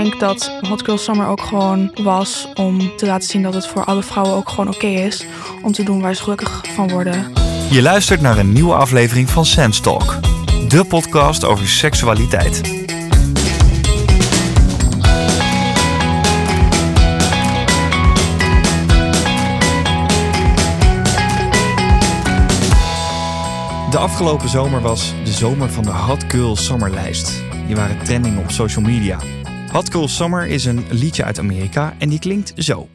denk dat Hot Girl Summer ook gewoon was om te laten zien dat het voor alle vrouwen ook gewoon oké is om te doen waar ze gelukkig van worden. Je luistert naar een nieuwe aflevering van Sense Talk, de podcast over seksualiteit. De afgelopen zomer was de zomer van de Hot Girl Summerlijst. Die waren trending op social media. Hot Girl Summer is een liedje uit Amerika en die klinkt zo.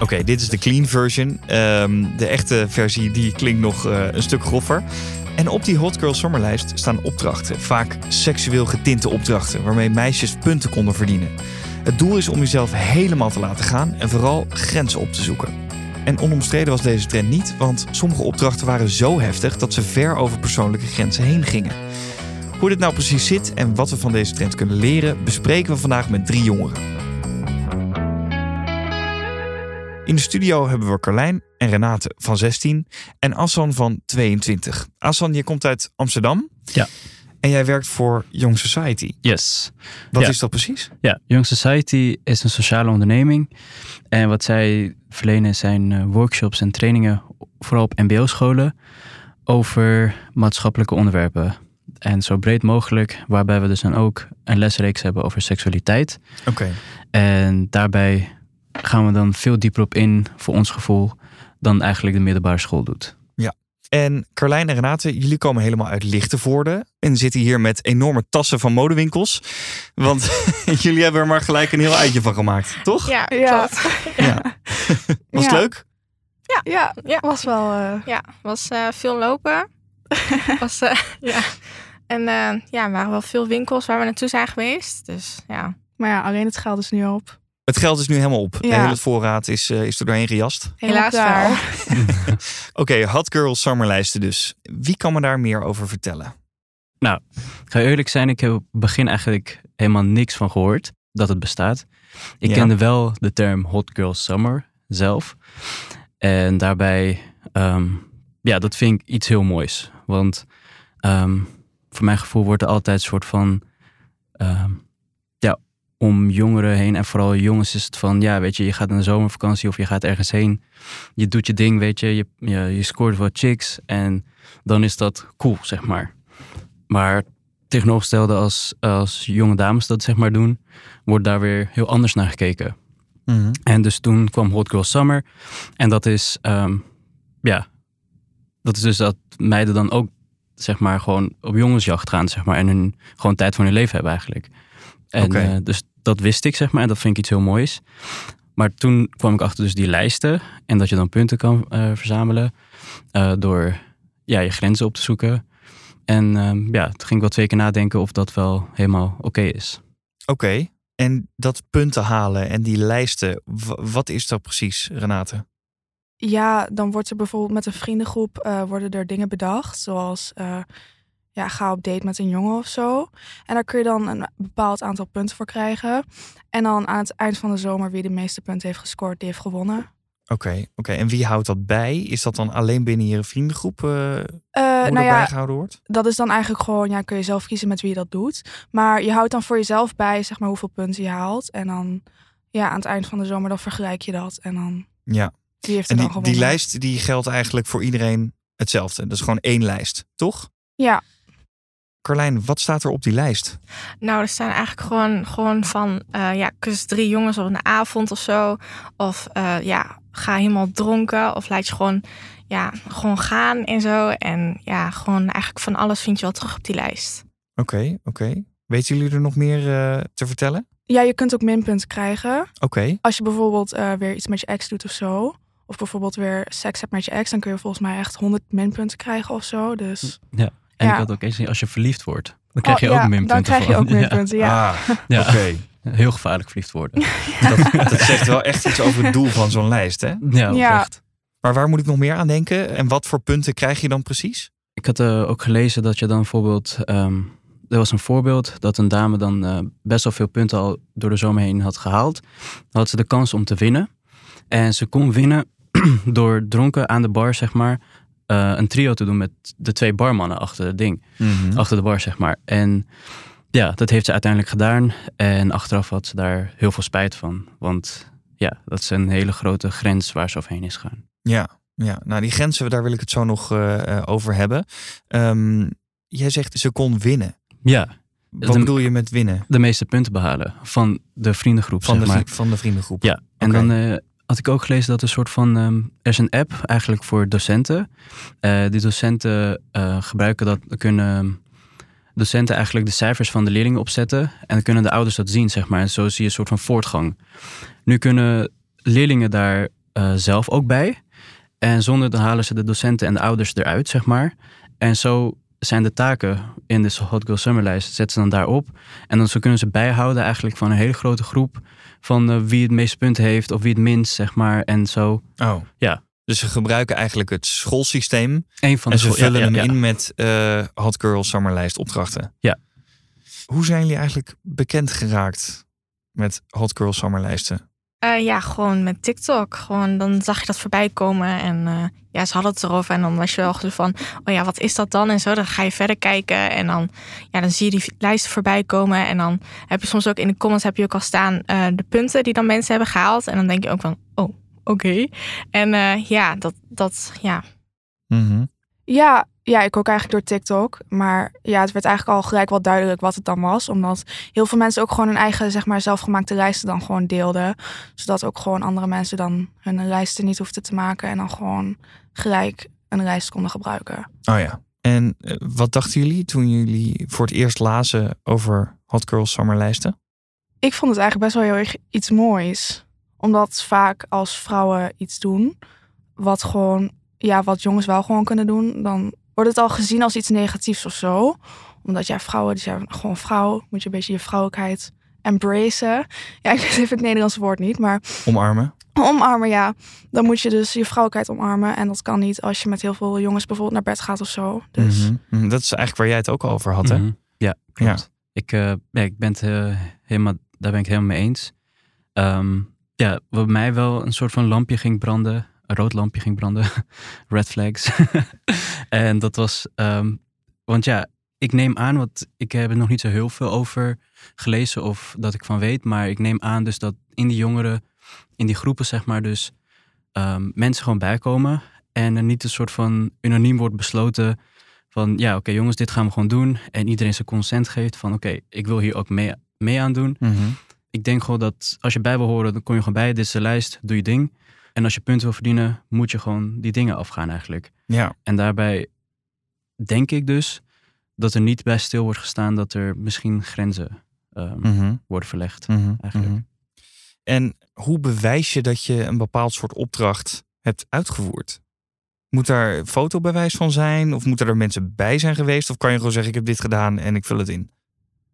Oké, dit is de clean version. Ehm, de echte versie die klinkt nog eh, een stuk groffer. En op die Hot Girl Summerlijst staan opdrachten. Vaak seksueel getinte opdrachten waarmee meisjes punten konden verdienen. Het doel is om jezelf helemaal te laten gaan en vooral grenzen op te zoeken. En onomstreden was deze trend niet, want sommige opdrachten waren zo heftig dat ze ver over persoonlijke grenzen heen gingen. Hoe dit nou precies zit en wat we van deze trend kunnen leren, bespreken we vandaag met drie jongeren. In de studio hebben we Carlijn en Renate van 16 en Assan van 22. Assan, je komt uit Amsterdam. Ja. En jij werkt voor Young Society. Yes. Wat Ja. is dat precies? Ja, Young Society is een sociale onderneming. En wat zij verlenen zijn eh, workshops en trainingen, vooral op MBO-scholen, over maatschappelijke onderwerpen. En zo breed mogelijk, waarbij we dus dan ook een lesreeks hebben over seksualiteit. Oké. En daarbij gaan we dan veel dieper op in, voor ons gevoel, dan eigenlijk de middelbare school doet. En Carlijn en Renate, jullie komen helemaal uit Lichtenvoorde en zitten hier met enorme tassen van modewinkels. Want jullie hebben er maar gelijk een heel uitje van gemaakt, toch? Ja, Ja. klopt. Ja. Was het Ja. leuk? Ja, Ja. was wel. eh, Ja, was eh, veel lopen. was, eh, ja. En eh, ja, er waren wel veel winkels waar we naartoe zijn geweest. Dus ja. maar ja, alleen het geld is nu op. Het geld is nu helemaal op. De hele voorraad is, eh, is er doorheen gejast. Helaas wel. Oké, Hot Girl Summerlijsten dus. Wie kan me daar meer over vertellen? Ik ga eerlijk zijn, ik heb op het begin eigenlijk helemaal niks van gehoord dat het bestaat. Ik Ja. kende wel de term Hot Girl Summer zelf. En daarbij, ehm, ja, dat vind ik iets heel moois. Want ehm, voor mijn gevoel wordt er altijd een soort van, ehm, om jongeren heen en vooral jongens is het van, ja, weet je, je gaat naar een zomervakantie of je gaat ergens heen. Je doet je ding, weet je, je, je, je scoort wat chicks en dan is dat cool, zeg maar. Maar tegenovergestelde als, als jonge dames dat zeg maar doen, wordt daar weer heel anders naar gekeken. En dus toen kwam Hot Girl Summer. En dat is, ehm, ja, dat is dus dat meiden dan ook, zeg maar, gewoon op jongensjacht gaan, zeg maar. En hun gewoon tijd van hun leven hebben eigenlijk. En eh, dus dat wist ik, zeg maar. En dat vind ik iets heel moois. Maar toen kwam ik achter dus die lijsten. En dat je dan punten kan eh, verzamelen eh, door ja, je grenzen op te zoeken. En ehm, ja, toen ging ik wel twee keer nadenken of dat wel helemaal oké is. Oké, en dat punten halen en die lijsten, wat is dat precies, Renate? Ja, dan wordt er bijvoorbeeld met een vriendengroep eh, worden er dingen bedacht. Zoals eh, ja, ga op date met een jongen of zo. En daar kun je dan een bepaald aantal punten voor krijgen. En dan aan het eind van de zomer wie de meeste punten heeft gescoord, die heeft gewonnen. Oké, oké. En wie houdt dat bij? Is dat dan alleen binnen je vriendengroep hoe nou dat ja, bijgehouden wordt? dat is dan eigenlijk gewoon, ja, kun je zelf kiezen met wie je dat doet. Maar je houdt dan voor jezelf bij, zeg maar, hoeveel punten je haalt. En dan, ja, aan het eind van de zomer, dan vergelijk je dat. En dan, Ja, die heeft en die, dan die gewonnen. lijst die geldt eigenlijk voor iedereen hetzelfde. Dat is gewoon één lijst, toch? Ja, Carlijn, wat staat er op die lijst? Nou, er staan eigenlijk gewoon, gewoon van, eh, ja, kus drie jongens op een avond of zo. Of eh, ja, ga helemaal dronken. Of laat je gewoon, ja, gewoon gaan en zo. En ja, gewoon eigenlijk van alles vind je wel terug op die lijst. Oké, oké. Weten jullie er nog meer eh, te vertellen? ja, je kunt ook minpunten krijgen. Oké, Als je bijvoorbeeld eh, weer iets met je ex doet of zo. Of bijvoorbeeld weer seks hebt met je ex, dan kun je volgens mij echt 100 minpunten krijgen of zo. Dus En Ja. ik had ook eens, als je verliefd wordt, dan krijg je Oh, ook ja, minpunten Dan krijg je van. ook minpunten, ja. Ah, Ja. oké. Heel gevaarlijk verliefd worden. Dat, dat zegt wel echt iets over het doel van zo'n lijst, hè? Ja, Ja. oprecht. Maar waar moet ik nog meer aan denken? En wat voor punten krijg je dan precies? Ik had eh, ook gelezen dat je dan bijvoorbeeld... ehm, er was een voorbeeld dat een dame dan eh, best wel veel punten al door de zomer heen had gehaald. Dan had ze de kans om te winnen. En ze kon winnen door dronken aan de bar, zeg maar, eh, een trio te doen met de twee barmannen achter het ding. Mhm. Achter de bar, zeg maar. En ja, dat heeft ze uiteindelijk gedaan. En achteraf had ze daar heel veel spijt van. Want ja, dat is een hele grote grens waar ze overheen is gegaan. Ja, ja, nou die grenzen, daar wil ik het zo nog eh, eh, over hebben. Ehm, jij zegt ze kon winnen. Ja, Wat De- bedoel je met winnen? de meeste punten behalen van de vriendengroep, Van zeg de, maar. vri- van de vriendengroep. Ja, en dan had ik ook gelezen dat er een soort van... ehm, er is een app eigenlijk voor docenten. Eh, die docenten eh, gebruiken dat... kunnen docenten eigenlijk de cijfers van de leerlingen opzetten. En dan kunnen de ouders dat zien, zeg maar. En zo zie je een soort van voortgang. Nu kunnen leerlingen daar eh, zelf ook bij. En zonder dan halen ze de docenten en de ouders eruit, zeg maar. En zo zijn de taken in de Hot Girl Summerlijst, zetten ze dan daarop. En dan zo kunnen ze bijhouden eigenlijk van een hele grote groep van eh, wie het meeste punten heeft of wie het minst, zeg maar. En zo. Oh. Ja. Dus ze gebruiken eigenlijk het schoolsysteem Een van en de ze school- ja, vullen ja, hem ja. in met eh Hot Girl Summerlijst opdrachten. Ja. Hoe zijn jullie eigenlijk bekend geraakt met Hot Girl Summerlijsten? Eh, ja, gewoon met TikTok. Gewoon, dan zag je dat voorbij komen. En eh, ja, ze hadden het erover. En dan was je wel zo van, oh ja, wat is dat dan? En zo, dan ga je verder kijken. En dan, ja, dan zie je die lijsten voorbij komen. En dan heb je soms ook in de comments heb je ook al staan eh, de punten die dan mensen hebben gehaald. En dan denk je ook van, oh, oké. En ja, dat, dat, ja. Mhm. Ja, ja, ik ook eigenlijk door TikTok. Maar ja, het werd eigenlijk al gelijk wel duidelijk wat het dan was. Omdat heel veel mensen ook gewoon hun eigen, zeg maar, zelfgemaakte lijsten dan gewoon deelden. Zodat ook gewoon andere mensen dan hun lijsten niet hoefden te maken. En dan gewoon gelijk een lijst konden gebruiken. Oh ja. En eh, wat dachten jullie toen jullie voor het eerst lazen over Hot Girl Summerlijsten? Ik vond het eigenlijk best wel heel erg iets moois. Omdat vaak als vrouwen iets doen, wat gewoon, ja, wat jongens wel gewoon kunnen doen, dan wordt het al gezien als iets negatiefs of zo. Omdat ja, vrouwen, die zijn gewoon vrouw, moet je een beetje je vrouwelijkheid embracen. Ja, ik weet even het Nederlandse woord niet, maar Omarmen? omarmen, ja. Dan moet je dus je vrouwelijkheid omarmen. En dat kan niet als je met heel veel jongens bijvoorbeeld naar bed gaat of zo. Dus Mhm. Mhm. Dat is eigenlijk waar jij het ook al over had, hè? Mhm. Ja, klopt. Ik, eh, ja, ik ben het eh, helemaal, daar ben ik helemaal mee eens. Ehm, ja, wat mij wel een soort van lampje ging branden, een rood lampje ging branden, red flags. en dat was, ehm, want ja, ik neem aan, want ik heb er nog niet zo heel veel over gelezen of dat ik van weet, maar ik neem aan dus dat in die jongeren, in die groepen zeg maar, dus ehm, mensen gewoon bijkomen en er niet een soort van unaniem wordt besloten van ja, oké jongens, dit gaan we gewoon doen. En iedereen zijn consent geeft van oké, ik wil hier ook mee, mee aan doen. Mhm. Ik denk gewoon dat als je bij wil horen, dan kom je gewoon bij. Dit is de lijst, doe je ding. En als je punten wil verdienen, moet je gewoon die dingen afgaan eigenlijk. Ja. En daarbij denk ik dus dat er niet bij stil wordt gestaan dat er misschien grenzen ehm, Mhm. worden verlegd. Mhm. Eigenlijk. Mhm. En hoe bewijs je dat je een bepaald soort opdracht hebt uitgevoerd? Moet daar fotobewijs van zijn? Of moeten er mensen bij zijn geweest? Of kan je gewoon zeggen, ik heb dit gedaan en ik vul het in?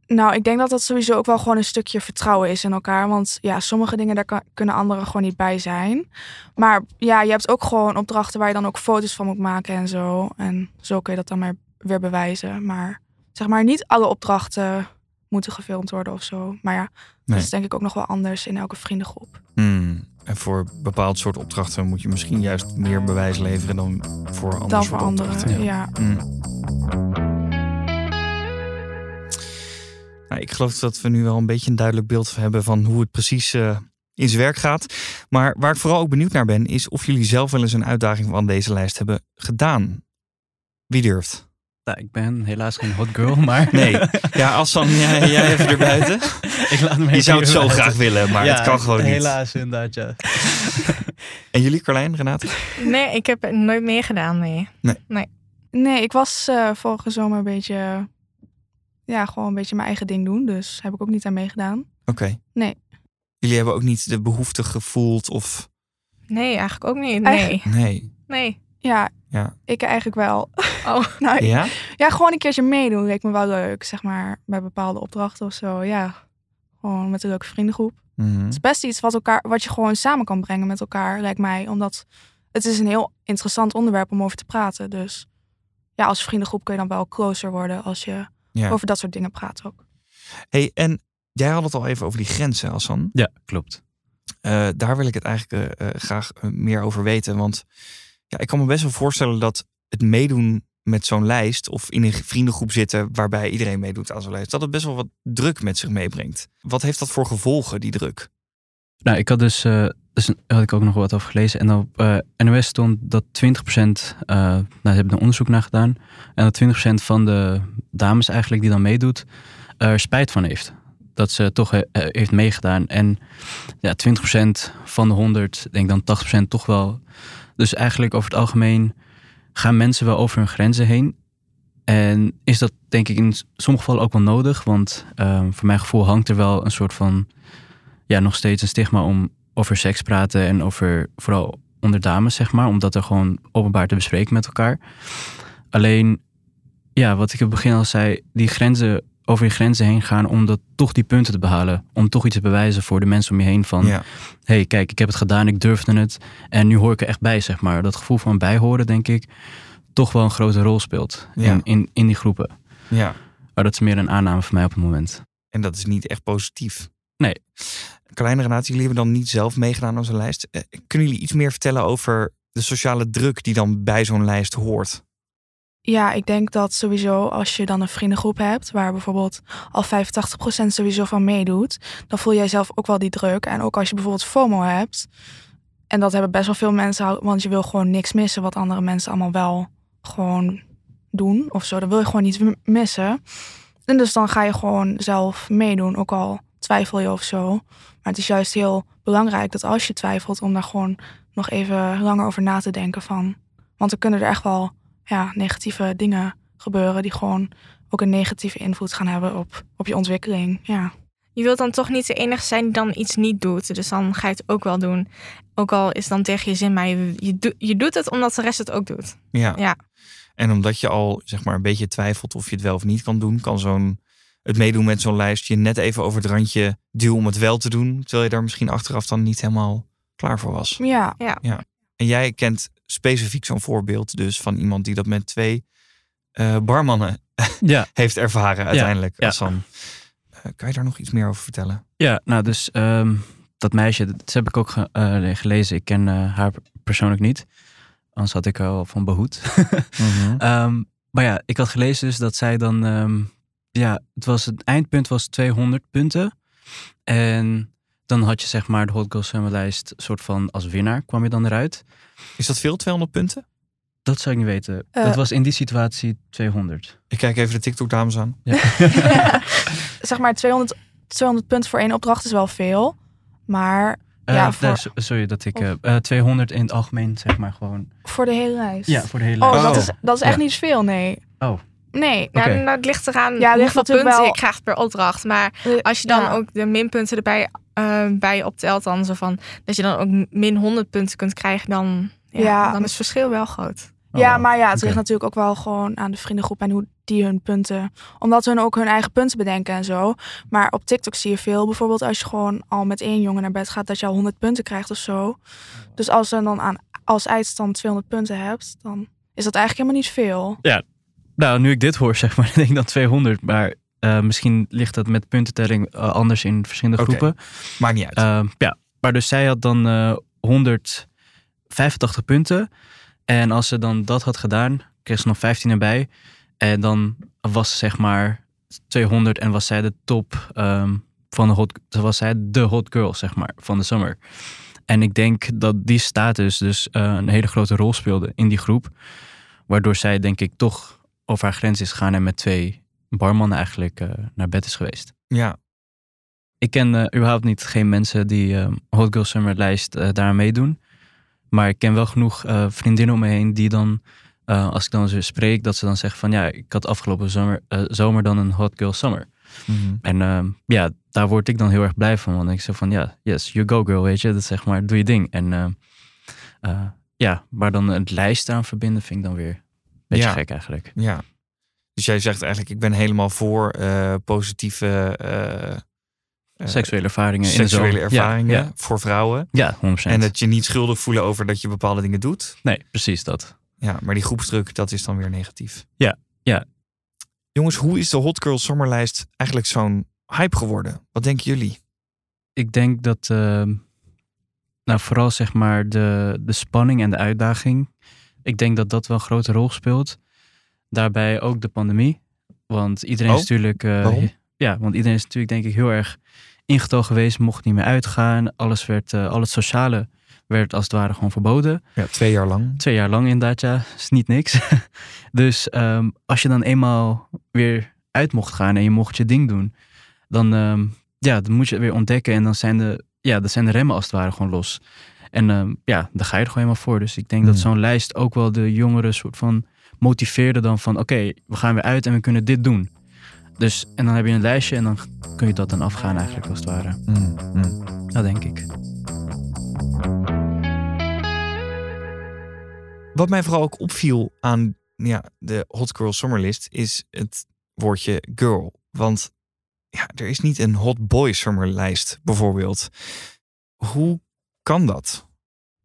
Nou, ik denk dat dat sowieso ook wel gewoon een stukje vertrouwen is in elkaar. Want ja, sommige dingen, daar kan- kunnen anderen gewoon niet bij zijn. Maar ja, je hebt ook gewoon opdrachten waar je dan ook foto's van moet maken en zo. En zo kun je dat dan maar weer bewijzen. Maar zeg maar, niet alle opdrachten moeten gefilmd worden of zo. Maar ja, Nee. dat is denk ik ook nog wel anders in elke vriendengroep. Hmm. En voor bepaald soort opdrachten moet je misschien juist meer bewijs leveren dan voor andere Dan soort voor opdrachten. anderen, ja. Hmm. Nou, ik geloof dat we nu wel een beetje een duidelijk beeld hebben van hoe het precies eh, in zijn werk gaat. Maar waar ik vooral ook benieuwd naar ben, is of jullie zelf wel eens een uitdaging van deze lijst hebben gedaan. Wie durft? Nou, ik ben helaas geen hot girl, maar... Nee. Ja, Assan, jij, jij even erbuiten. ik laat hem Je zou het zo buiten. graag willen, maar Ja, het kan gewoon niet. Helaas, inderdaad, ja. En jullie, Carlijn, Renate? Nee, ik heb het nooit meegedaan, nee. Nee, ik was eh, vorige zomer een beetje... Ja, gewoon een beetje mijn eigen ding doen. Dus heb ik ook niet aan meegedaan. Oké. Nee. Jullie hebben ook niet de behoefte gevoeld of... Nee, eigenlijk ook niet. Nee, Nee. nee. Ja, Ja. ik eigenlijk wel. Oh, nou, Ja? Ja, gewoon een keertje meedoen leek me wel leuk, zeg maar, bij bepaalde opdrachten of zo. Ja, gewoon met een leuke vriendengroep. Mhm. Het is best iets wat, elkaar, wat je gewoon samen kan brengen met elkaar, lijkt mij. Omdat het is een heel interessant onderwerp om over te praten. Dus ja, als vriendengroep kun je dan wel closer worden als je Ja. over dat soort dingen praat ook. Hey, en jij had het al even over die grenzen, Assan. Ja, klopt. Eh, daar wil ik het eigenlijk eh, eh, graag meer over weten. Want ja, ik kan me best wel voorstellen dat het meedoen met zo'n lijst of in een vriendengroep zitten waarbij iedereen meedoet aan zo'n lijst, dat het best wel wat druk met zich meebrengt. Wat heeft dat voor gevolgen, die druk? Nou, ik had dus, eh dus had ik ook nog wat over gelezen. En op eh, NOS stond dat 20%, eh nou, ze hebben er onderzoek naar gedaan. En dat 20% van de dames eigenlijk die dan meedoet, er spijt van heeft. Dat ze toch eh, heeft meegedaan. En ja, 20% van de 100, denk dan 80% toch wel. Dus eigenlijk over het algemeen gaan mensen wel over hun grenzen heen. En is dat denk ik in sommige gevallen ook wel nodig. Want voor mijn gevoel hangt er wel een soort van ja, nog steeds een stigma om over seks praten en over vooral onder dames, zeg maar, om dat er gewoon openbaar te bespreken met elkaar. Alleen, ja, wat ik in het begin al zei, die grenzen over je grenzen heen gaan om dat toch die punten te behalen, om toch iets te bewijzen voor de mensen om je heen van, Ja. hey, kijk, ik heb het gedaan, ik durfde het en nu hoor ik er echt bij, zeg maar. Dat gevoel van bijhoren, denk ik, toch wel een grote rol speelt Ja. in, in, in die groepen. ja. Maar dat is meer een aanname van mij op het moment. En dat is niet echt positief. Nee. Kleine Renate, jullie hebben dan niet zelf meegedaan aan zo'n lijst. Eh, Kunnen jullie iets meer vertellen over de sociale druk die dan bij zo'n lijst hoort? Ja, ik denk dat sowieso als je dan een vriendengroep hebt, waar bijvoorbeeld al 85% sowieso van meedoet, dan voel jij zelf ook wel die druk. En ook als je bijvoorbeeld FOMO hebt, en dat hebben best wel veel mensen, want je wil gewoon niks missen wat andere mensen allemaal wel gewoon doen of zo. Dan wil je gewoon niet missen. En dus dan ga je gewoon zelf meedoen, ook al twijfel je of zo. Maar het is juist heel belangrijk dat als je twijfelt, om daar gewoon nog even langer over na te denken van. Want er kunnen er echt wel ja, negatieve dingen gebeuren die gewoon ook een negatieve invloed gaan hebben op, op je ontwikkeling. Ja. Je wilt dan toch niet de enige zijn die dan iets niet doet. Dus dan ga je het ook wel doen. Ook al is het dan tegen je zin, maar je, je, doet- je doet het omdat de rest het ook doet. Ja. Ja. En omdat je al zeg maar een beetje twijfelt of je het wel of niet kan doen, kan zo'n het meedoen met zo'n lijst je net even over het randje duwen om het wel te doen, terwijl je daar misschien achteraf dan niet helemaal klaar voor was. Ja, En jij kent specifiek zo'n voorbeeld dus van iemand die dat met twee eh, barmannen Ja, heeft ervaren uiteindelijk. ja. Hassan. Eh, kan je daar nog iets meer over vertellen? Ja, nou dus ehm, dat meisje, dat heb ik ook ge- eh, gelezen. Ik ken haar persoonlijk niet. Anders had ik er al van behoed. Ehm, maar ja, ik had gelezen dus dat zij dan... ehm, ja, het, was, het eindpunt was 200 punten. En dan had je zeg maar de Hot Girl Summer lijst soort van als winnaar kwam je dan eruit. Is dat veel, 200 punten? Dat zou ik niet weten. Eh. dat was in die situatie 200. Ik kijk even de TikTok-dames aan. Ja. zeg maar 200, 200 punten voor één opdracht is wel veel. Maar Ja, Eh, voor- so- sorry dat ik... eh, eh, 200 in het algemeen zeg maar gewoon. voor de hele reis. Ja, voor de hele Oh, lijst. dat is, dat is echt Ja. niet veel, nee. Oh. Nee. Nou, Oké. nou, het ligt eraan Ja, het ligt hoeveel punten wel- je krijgt per opdracht. Maar Eh, als je dan ja. ook de minpunten erbij eh, bij optelt, dan zo van dat je dan ook min 100 punten kunt krijgen, dan, ja, Ja. dan is het verschil wel groot. Ja, Oh, maar ja, het ligt natuurlijk ook wel gewoon aan de vriendengroep en hoe die hun punten. Omdat hun ook hun eigen punten bedenken en zo. Maar op TikTok zie je veel. Bijvoorbeeld als je gewoon al met één jongen naar bed gaat, dat je al 100 punten krijgt of zo. Dus als je dan aan, als eindstand 200 punten hebt, dan is dat eigenlijk helemaal niet veel. Nou, nu ik dit hoor, zeg maar, denk ik dan 200. Maar eh, misschien ligt dat met puntentelling eh, anders in verschillende groepen. Maakt niet uit. Ehm, ja, maar dus zij had dan eh 185 punten. En als ze dan dat had gedaan, kreeg ze nog 15 erbij. En dan was ze zeg maar 200 en was zij de top ehm, van de hot, was zij de hot girl, zeg maar, van de summer. En ik denk dat die status dus eh, een hele grote rol speelde in die groep. Waardoor zij, denk ik, toch over haar grens is gegaan en met twee barmannen eigenlijk eh, naar bed is geweest. ja. Ik ken eh, überhaupt niet geen mensen die eh, Hot Girl Summer lijst eh daaraan meedoen. Maar ik ken wel genoeg vriendinnen om me heen die dan, als ik dan ze spreek, dat ze dan zeggen van ja, ik had afgelopen zomer, zomer dan een Hot Girl Summer. Mhm. En eh, ja, daar word ik dan heel erg blij van. Want ik zeg van ja, yes, you go girl, weet je. Dat zeg maar, doe je ding. En eh, eh, ja, maar dan het lijst aan verbinden vind ik dan weer beetje Ja. gek eigenlijk. Ja. Dus jij zegt eigenlijk, ik ben helemaal voor eh, positieve eh, eh, Seksuele ervaringen in de seksuele ervaringen Ja, ja. voor vrouwen. ja 100%. En dat je niet schuldig voelen over dat je bepaalde dingen doet. Nee, precies dat. Ja, maar die groepsdruk, dat is dan weer negatief. Ja, ja. Jongens, hoe is de Hot Girl Sommerlijst eigenlijk zo'n hype geworden? Wat denken jullie? ik denk dat, eh, nou vooral zeg maar de, de spanning en de uitdaging Ik denk dat dat wel een grote rol speelt. Daarbij ook de pandemie. Want iedereen Oh, is natuurlijk... eh, ja, want iedereen is natuurlijk denk ik heel erg ingetogen geweest. Mocht niet meer uitgaan. Alles werd, eh, al het sociale werd als het ware gewoon verboden. Ja, twee jaar lang. Twee jaar lang inderdaad, ja. Is niet niks. dus ehm, als je dan eenmaal weer uit mocht gaan en je mocht je ding doen, dan, ehm, ja, dan moet je het weer ontdekken en dan zijn de, ja, dan zijn de remmen als het ware gewoon los. En ehm, ja, daar ga je er gewoon helemaal voor. Dus ik denk dat Hmm. zo'n lijst ook wel de jongeren soort van motiveerde dan van oké, we gaan weer uit en we kunnen dit doen. Dus, en dan heb je een lijstje en dan kun je dat dan afgaan eigenlijk als het ware. Mm, mm. Dat denk ik. Wat mij vooral ook opviel aan ja, de Hot Girl Summerlist is het woordje girl. Want ja, er is niet een Hot Boy Summerlijst bijvoorbeeld. Hoe kan dat?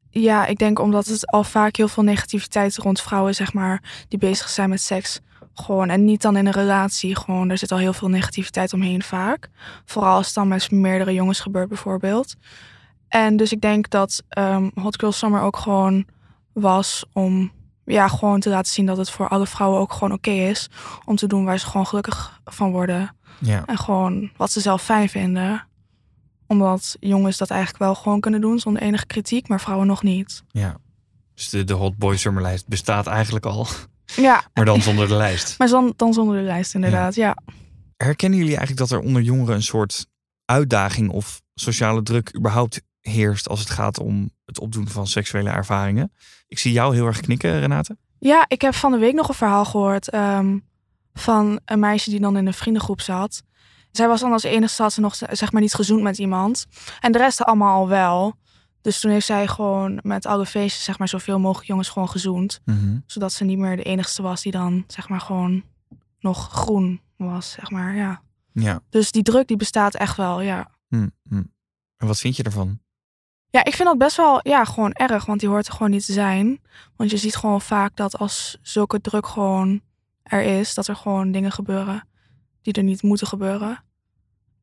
Ja, ik denk omdat het al vaak heel veel negativiteit rond vrouwen, zeg maar, die bezig zijn met seks. Gewoon, en niet dan in een relatie. Gewoon, er zit al heel veel negativiteit omheen vaak. Vooral als het dan met meerdere jongens gebeurt, bijvoorbeeld. En dus ik denk dat ehm, Hot Girl Summer ook gewoon was om ja, gewoon te laten zien dat het voor alle vrouwen ook gewoon oké is. Om te doen waar ze gewoon gelukkig van worden. Ja, En gewoon wat ze zelf fijn vinden. Omdat jongens dat eigenlijk wel gewoon kunnen doen zonder enige kritiek, maar vrouwen nog niet. ja. Dus de, de Hot Boy Summerlijst bestaat eigenlijk al, Ja, maar dan zonder de lijst. maar dan, dan zonder de lijst inderdaad, ja. Herkennen jullie eigenlijk dat er onder jongeren een soort uitdaging of sociale druk überhaupt heerst als het gaat om het opdoen van seksuele ervaringen? Ik zie jou heel erg knikken, Renate. Ja, ik heb van de week nog een verhaal gehoord ehm, van een meisje die dan in een vriendengroep zat. Zij was dan als enige had ze nog zeg maar niet gezoend met iemand. En de rest allemaal al wel. Dus toen heeft zij gewoon met alle feestjes zeg maar zoveel mogelijk jongens gewoon gezoend. Zodat ze niet meer de enigste was die dan zeg maar gewoon nog groen was, zeg maar, ja. Ja. Dus die druk die bestaat echt wel, ja. Hm, hm. En wat vind je ervan? Ja, ik vind dat best wel ja, gewoon erg, want die hoort er gewoon niet te zijn. Want je ziet gewoon vaak dat als zulke druk gewoon er is, dat er gewoon dingen gebeuren die er niet moeten gebeuren.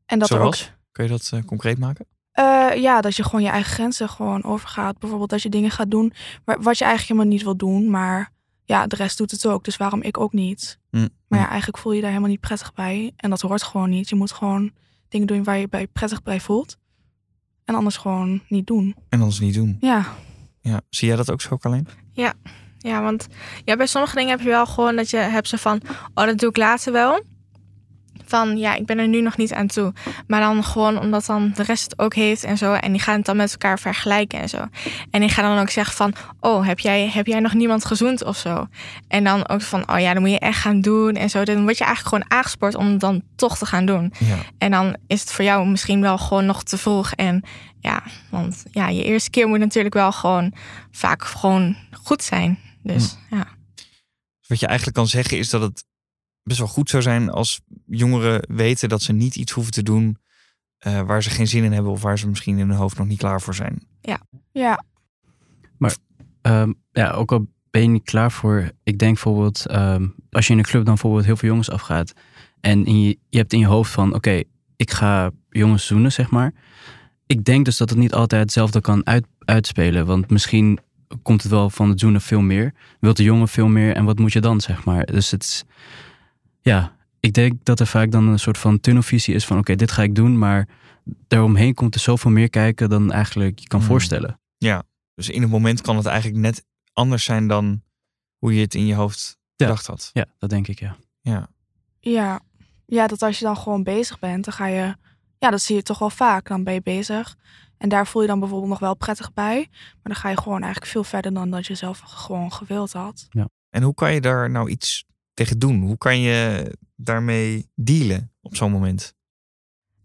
En dat er ook? Kun je dat eh, concreet maken? Eh, ja, dat je gewoon je eigen grenzen gewoon overgaat. Bijvoorbeeld dat je dingen gaat doen wa- wat je eigenlijk helemaal niet wil doen, maar ja, de rest doet het ook. Dus waarom ik ook niet? Hm, Maar ja, eigenlijk voel je daar helemaal niet prettig bij. En dat hoort gewoon niet. Je moet gewoon dingen doen waar je bij prettig bij voelt. En anders gewoon niet doen. En anders niet doen. Ja, Ja. Zie jij dat ook zo, alleen? Ja, want ja, bij sommige dingen heb je wel gewoon dat je hebt ze van, oh, dat doe ik later wel. Van ja, ik ben er nu nog niet aan toe. Maar dan gewoon omdat dan de rest het ook heeft en zo. En die gaan het dan met elkaar vergelijken en zo. En die gaan dan ook zeggen van, oh, heb jij, heb jij nog niemand gezoend of zo? En dan ook van, oh ja, dan moet je echt gaan doen en zo. Dan word je eigenlijk gewoon aangespoord om het dan toch te gaan doen. Ja. En dan is het voor jou misschien wel gewoon nog te vroeg. En ja, want ja, je eerste keer moet natuurlijk wel gewoon vaak gewoon goed zijn. Dus ja. Wat je eigenlijk kan zeggen is dat het best wel goed zou zijn als jongeren weten dat ze niet iets hoeven te doen eh, waar ze geen zin in hebben of waar ze misschien in hun hoofd nog niet klaar voor zijn. ja, Ehm, ja, ook al ben je niet klaar voor. Ik denk bijvoorbeeld, ehm, als je in een club dan bijvoorbeeld heel veel jongens afgaat. En in je, je hebt in je hoofd van, oké, ik ga jongens zoenen, zeg maar. Ik denk dus dat het niet altijd hetzelfde kan uit, uitspelen. Want misschien komt het wel van het zoenen veel meer. Wilt de jongen veel meer en wat moet je dan, zeg maar. Dus het is, ja, ik denk dat er vaak dan een soort van tunnelvisie is van, oké, dit ga ik doen. Maar daaromheen komt er zoveel meer kijken dan eigenlijk je kan Hmm. voorstellen. Dus in het moment kan het eigenlijk net anders zijn dan hoe je het in je hoofd Ja. gedacht had. Ja, dat denk ik, ja. Ja. ja. Ja, dat als je dan gewoon bezig bent, dan ga je... Ja, dat zie je toch wel vaak. Dan ben je bezig. En daar voel je dan bijvoorbeeld nog wel prettig bij. Maar dan ga je gewoon eigenlijk veel verder dan dat je zelf gewoon gewild had. En hoe kan je daar nou iets tegen doen? Hoe kan je daarmee dealen op zo'n moment?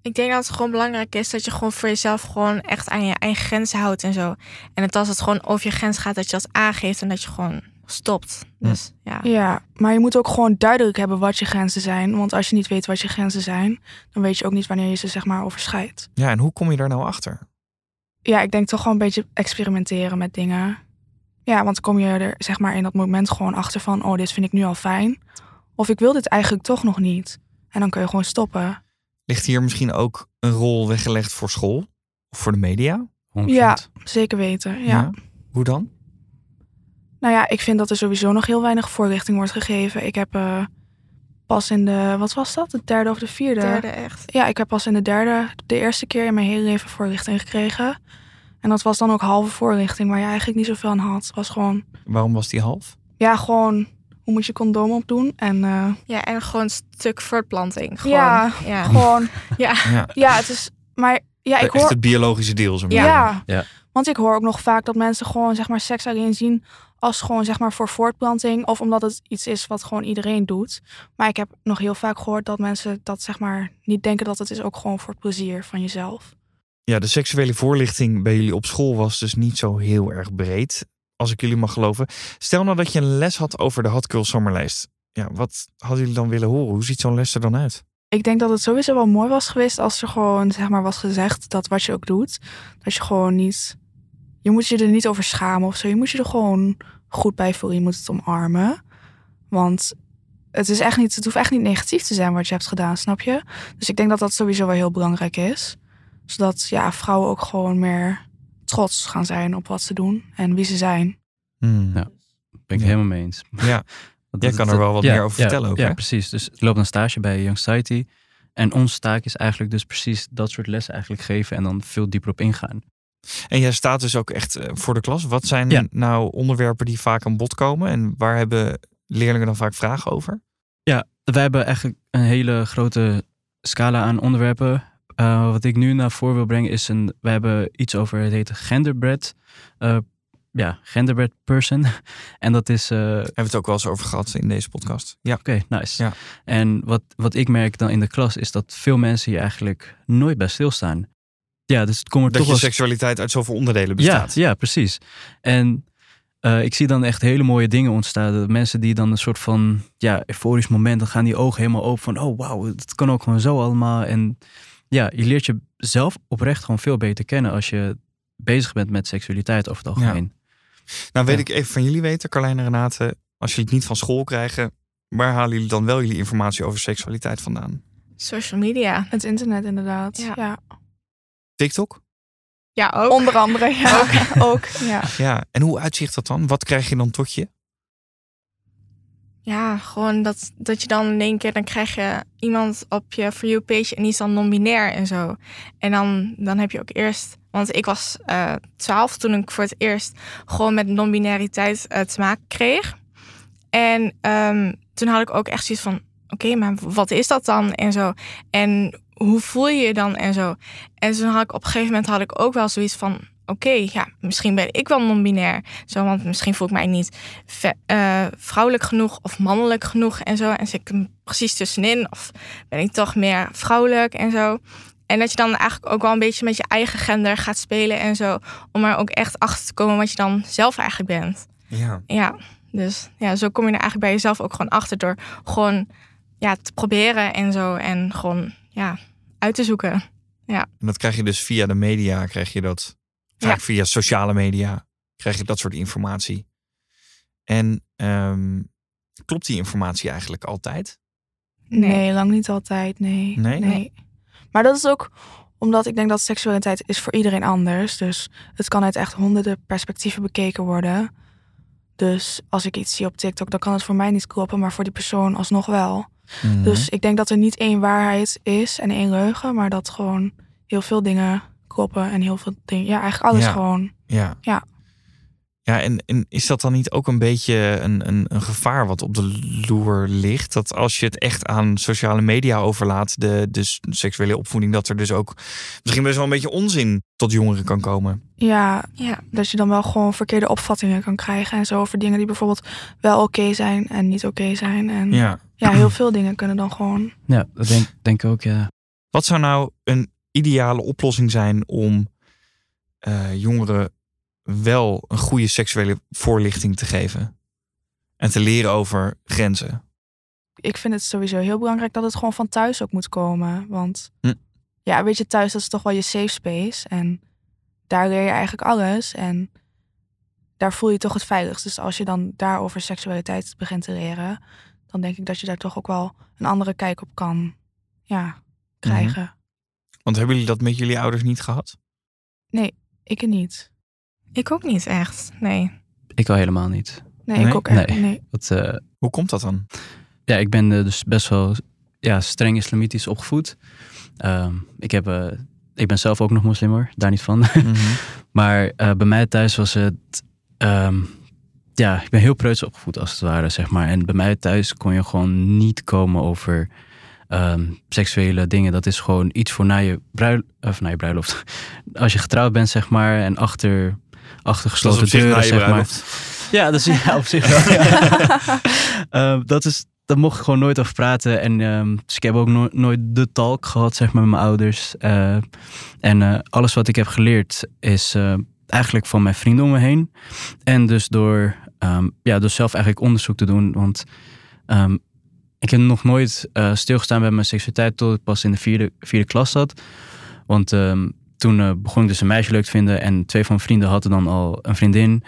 Ik denk dat het gewoon belangrijk is dat je gewoon voor jezelf gewoon echt aan je eigen grenzen houdt en zo. En dat als het gewoon over je grens gaat, dat je dat aangeeft en dat je gewoon stopt. Dus ja. Ja, maar je moet ook gewoon duidelijk hebben wat je grenzen zijn. Want als je niet weet wat je grenzen zijn, dan weet je ook niet wanneer je ze zeg maar overschrijdt. Ja, en hoe kom je daar nou achter? Ja, ik denk toch gewoon een beetje experimenteren met dingen. Ja, want dan kom je er zeg maar in dat moment gewoon achter van, oh, dit vind ik nu al fijn. Of ik wil dit eigenlijk toch nog niet. En dan kun je gewoon stoppen. Ligt hier misschien ook een rol weggelegd voor school of voor de media? 100%. Ja, zeker weten. Ja. Hoe dan? Nou ja, ik vind dat er sowieso nog heel weinig voorlichting wordt gegeven. Ik heb eh, pas in de, wat was dat? De derde of de vierde? Derde echt. Ja, ik heb pas in de derde, de eerste keer in mijn hele leven voorlichting gekregen. En dat was dan ook halve voorlichting, waar je eigenlijk niet zoveel aan had. Het was gewoon, Waarom was die half? ja, gewoon, hoe moet je condoom opdoen? En eh, Ja, en gewoon een stuk voortplanting. Gewoon. Ja. ja. gewoon, Ja. Ja, ja, het is, maar ja, ik echt hoor, het biologische deel. Zo ja. maar. Ja. Want ik hoor ook nog vaak dat mensen gewoon zeg maar seks alleen zien als gewoon zeg maar voor voortplanting of omdat het iets is wat gewoon iedereen doet. Maar ik heb nog heel vaak gehoord dat mensen dat zeg maar niet denken dat het is ook gewoon voor plezier van jezelf. Ja, de seksuele voorlichting bij jullie op school was dus niet zo heel erg breed, als ik jullie mag geloven. Stel nou dat je een les had over de Hot Girl Zomerlijst. Ja, wat hadden jullie dan willen horen? Hoe ziet zo'n les er dan uit? Ik denk dat het sowieso wel mooi was geweest als er gewoon zeg maar was gezegd dat wat je ook doet, dat je gewoon niet, je moet je er niet over schamen of zo. Je moet je er gewoon goed bij voelen. Je moet het omarmen, want het is echt niet, het hoeft echt niet negatief te zijn wat je hebt gedaan, snap je? Dus ik denk dat dat sowieso wel heel belangrijk is, zodat ja vrouwen ook gewoon meer trots gaan zijn op wat ze doen en wie ze zijn. Hmm. Ja. Ben ik Ja. helemaal mee eens. Ja. Jij dat- kan er wel wat ja, meer over ja, vertellen ook, Ja, hè? precies. Dus ik loop een stage bij Young Society. En onze taak is eigenlijk dus precies dat soort lessen eigenlijk geven en dan veel dieper op ingaan. En jij staat dus ook echt eh, voor de klas. Wat zijn Ja. nou onderwerpen die vaak aan bod komen? En waar hebben leerlingen dan vaak vragen over? Wij hebben eigenlijk een hele grote scala aan onderwerpen. Eh, wat ik nu naar voren wil brengen is een. We hebben iets over het heet genderbread. eh, ja, genderbread person. en dat is. eh, Hebben we het ook wel eens over gehad in deze podcast. Ja. Oké, nice. Ja. En wat, wat ik merk dan in de klas is dat veel mensen hier eigenlijk nooit bij stilstaan. Ja, dus het komt er Dat toch je seksualiteit uit zoveel onderdelen ja, bestaat. ja, precies. En ik zie dan echt hele mooie dingen ontstaan. Dat mensen die dan een soort van ja, euforisch moment, dan gaan die ogen helemaal open van, oh wauw, het kan ook gewoon zo allemaal. En ja, je leert jezelf oprecht gewoon veel beter kennen als je bezig bent met seksualiteit over het algemeen. Nou weet Ja. ik even van jullie weten, Carlijn en Renate. Als jullie het niet van school krijgen, waar halen jullie dan wel jullie informatie over seksualiteit vandaan? Social media. Het internet inderdaad. Ja. Ja. TikTok? Ja, ook. Onder andere, ja. Ook. ja. Ja. En hoe uitzicht dat dan? Wat krijg je dan tot je? Ja, gewoon dat, dat je dan in één keer, dan krijg je iemand op je For You page en die is dan non-binair en zo. En dan, dan heb je ook eerst, want ik was eh 12 toen ik voor het eerst gewoon met non-binariteit eh, te maken kreeg. En ehm, toen had ik ook echt zoiets van, oké, maar wat is dat dan en zo? En hoe voel je je dan en zo? En toen had ik op een gegeven moment had ik ook wel zoiets van, oké, ja, misschien ben ik wel non-binair. Zo, want misschien voel ik mij niet eh, vrouwelijk genoeg of mannelijk genoeg en zo. En zit ik er precies tussenin of ben ik toch meer vrouwelijk en zo. En dat je dan eigenlijk ook wel een beetje met je eigen gender gaat spelen en zo. Om er ook echt achter te komen wat je dan zelf eigenlijk bent. Ja. Ja, dus ja, zo kom je er eigenlijk bij jezelf ook gewoon achter door gewoon ja, te proberen en zo. En gewoon ja, uit te zoeken. En dat krijg je dus via de media, krijg je dat. Vaak Ja. via sociale media krijg je dat soort informatie. En ehm, klopt die informatie eigenlijk altijd? Nee. lang niet altijd. Nee. Nee? Maar dat is ook omdat ik denk dat seksualiteit is voor iedereen anders. Dus het kan uit echt honderden perspectieven bekeken worden. Dus als ik iets zie op TikTok, dan kan het voor mij niet kloppen, maar voor die persoon alsnog wel. Mhm. Dus ik denk dat er niet één waarheid is en één leugen, maar dat gewoon heel veel dingen kloppen en heel veel dingen. Ja, eigenlijk alles Ja. gewoon. Ja. Ja. Ja, en, en is dat dan niet ook een beetje een, een, een gevaar wat op de loer ligt? Dat als je het echt aan sociale media overlaat, de, de seksuele opvoeding, dat er dus ook misschien best wel een beetje onzin tot jongeren kan komen. Ja, Ja, dat je dan wel gewoon verkeerde opvattingen kan krijgen en zo over dingen die bijvoorbeeld wel oké zijn en niet oké zijn. En ja. Ja. heel veel dingen kunnen dan gewoon. Ja, dat denk, denk ik ook, ja. Wat zou nou een ideale oplossing zijn om eh, jongeren wel een goede seksuele voorlichting te geven? En te leren over grenzen. Ik vind het sowieso heel belangrijk dat het gewoon van thuis ook moet komen. Want Hm. ja, weet je, thuis dat is toch wel je safe space. En daar leer je eigenlijk alles. En daar voel je toch het veiligst. Dus als je dan daarover seksualiteit begint te leren, dan denk ik dat je daar toch ook wel een andere kijk op kan ja, krijgen. Want hebben jullie dat met jullie ouders niet gehad? Ik niet. ik ook niet echt. Nee. Ik al helemaal niet. Nee, Nee? ik ook echt Nee. nee. Dat, eh, Hoe komt dat dan? ja, ik ben eh, dus best wel ja, streng islamitisch opgevoed. Ehm, ik, heb, eh, ik ben zelf ook nog moslim hoor, daar niet van. Mhm. Maar eh, bij mij thuis was het. ehm, ja, ik ben heel preuts opgevoed als het ware, zeg maar. En bij mij thuis kon je gewoon niet komen over ehm, seksuele dingen. Dat is gewoon iets voor na je, bruil, of na je bruiloft. Als je getrouwd bent, zeg maar, en achter, achter gesloten deuren, zeg maar. Ja, dat is ja, op zich wel. ja. Ehm, dat is, daar mocht ik gewoon nooit over praten. En ehm, dus ik heb ook no- nooit de talk gehad, zeg maar, met mijn ouders. Eh, en eh, alles wat ik heb geleerd is eh, eigenlijk van mijn vrienden om me heen. En dus door, ja, door zelf eigenlijk onderzoek te doen. Want ik heb nog nooit eh, stilgestaan bij mijn seksualiteit tot ik pas in de vierde, vierde klas zat. Want ehm, toen eh, begon ik dus een meisje leuk te vinden. En twee van mijn vrienden hadden dan al een vriendin.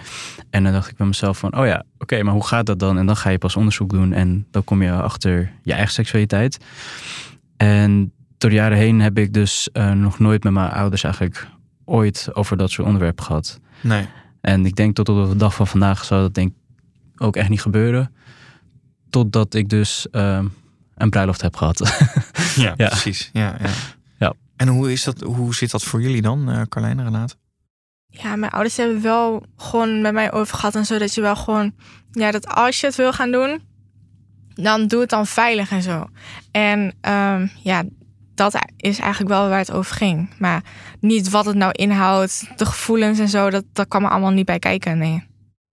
En dan dacht ik bij mezelf van, oh ja, oké, maar hoe gaat dat dan? En dan ga je pas onderzoek doen en dan kom je achter je eigen seksualiteit. En door de jaren heen heb ik dus eh, nog nooit met mijn ouders eigenlijk ooit over dat soort onderwerpen gehad. Nee. En ik denk tot op de dag van vandaag zou dat denk ik ook echt niet gebeuren. Totdat ik dus eh, een bruiloft heb gehad. Ja, Ja. precies. Ja, ja. Ja. En hoe, is dat, hoe zit dat voor jullie dan, eh Carlijn en Renate? Ja, mijn ouders hebben wel gewoon met mij over gehad en zo. Dat je wel gewoon, ja, dat als je het wil gaan doen, dan doe het dan veilig en zo. En ehm, ja, dat is eigenlijk wel waar het over ging. Maar niet wat het nou inhoudt, de gevoelens en zo, dat, dat kwam er allemaal niet bij kijken, nee.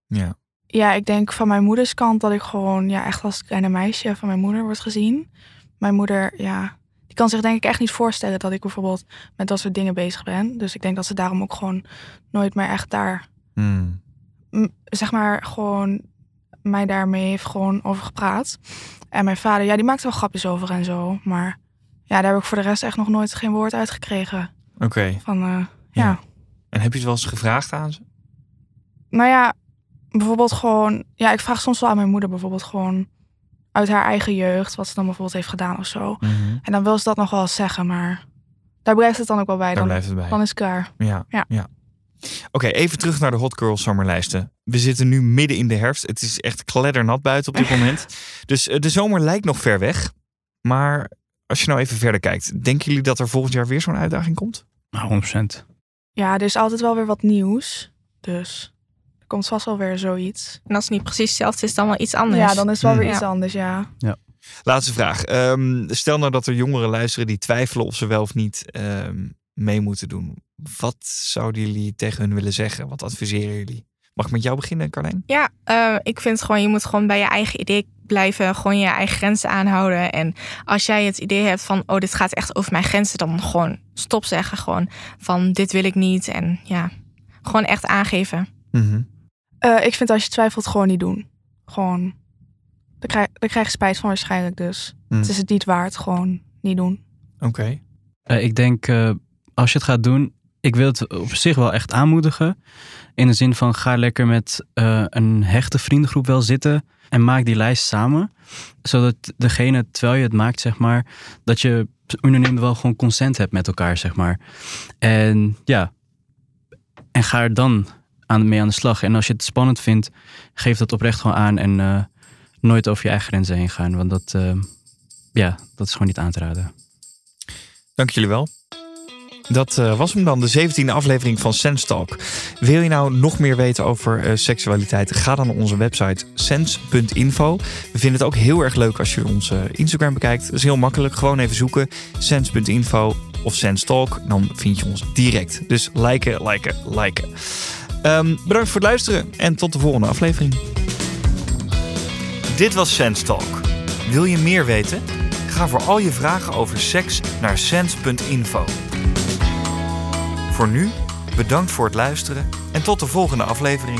Ja. Ja, ik denk van mijn moeders kant dat ik gewoon ja, echt als kleine meisje van mijn moeder wordt gezien. Mijn moeder, ja, die kan zich denk ik echt niet voorstellen dat ik bijvoorbeeld met dat soort dingen bezig ben. Dus ik denk dat ze daarom ook gewoon nooit meer echt daar, Hmm. zeg maar, gewoon mij daarmee heeft gewoon over gepraat. En mijn vader, ja, die maakt wel grapjes over en zo. Maar ja, daar heb ik voor de rest echt nog nooit geen woord uitgekregen. Oké. Van, eh, Ja. ja. En heb je het wel eens gevraagd aan ze? Nou ja, bijvoorbeeld gewoon... Ja, ik vraag soms wel aan mijn moeder bijvoorbeeld gewoon... uit haar eigen jeugd, wat ze dan bijvoorbeeld heeft gedaan of zo. En dan wil ze dat nog wel eens zeggen, maar... daar blijft het dan ook wel bij. Daar Dan, blijft het bij. dan is het klaar. Ja. Ja. ja. Oké, even terug naar de Hot Girl Zomerlijsten. We zitten nu midden in de herfst. Het is echt kleddernat buiten op dit moment. Dus eh, de zomer lijkt nog ver weg. Maar als je nou even verder kijkt, denken jullie dat er volgend jaar weer zo'n uitdaging komt? Nou, 100%. Ja, er is altijd wel weer wat nieuws. Dus komt vast wel weer zoiets. En als het niet precies hetzelfde is, dan wel iets anders. Ja, dan is het wel weer Hmm. iets Ja. anders, ja. Laatste vraag. Ehm, stel nou dat er jongeren luisteren die twijfelen of ze wel of niet ehm, mee moeten doen. Wat zouden jullie tegen hun willen zeggen? Wat adviseren jullie? Mag ik met jou beginnen, Carlijn? Ja, eh, ik vind gewoon, je moet gewoon bij je eigen idee blijven. Gewoon je eigen grenzen aanhouden. En als jij het idee hebt van, oh, dit gaat echt over mijn grenzen. Dan gewoon stop zeggen. Gewoon van, dit wil ik niet. En ja, gewoon echt aangeven. Eh, ik vind als je twijfelt, gewoon niet doen. Gewoon, daar krijg, daar krijg je spijt van waarschijnlijk. Dus Hmm. het is het niet waard, gewoon niet doen. Oké. Eh, ik denk, eh, als je het gaat doen, ik wil het op zich wel echt aanmoedigen. In de zin van, ga lekker met eh, een hechte vriendengroep wel zitten en maak die lijst samen. Zodat degene, terwijl je het maakt, zeg maar, dat je onderneemt wel gewoon consent hebt met elkaar, zeg maar. En ja, en ga er dan aan, mee aan de slag. En als je het spannend vindt, geef dat oprecht gewoon aan en eh, nooit over je eigen grenzen heen gaan. Want dat, eh, ja, dat is gewoon niet aan te raden. Dank jullie wel. Dat eh, was hem dan, de 17e aflevering van Sense Talk. Wil je nou nog meer weten over seksualiteit? Ga dan naar onze website sense.info. We vinden het ook heel erg leuk als je onze Instagram bekijkt. Dat is heel makkelijk. Gewoon even zoeken. sense.info of Sense Talk. Dan vind je ons direct. Dus liken, liken, liken. Ehm, bedankt voor het luisteren en tot de volgende aflevering. Dit was Sense Talk. Wil je meer weten? Ga voor al je vragen over seks naar sense.info. Voor nu, bedankt voor het luisteren en tot de volgende aflevering.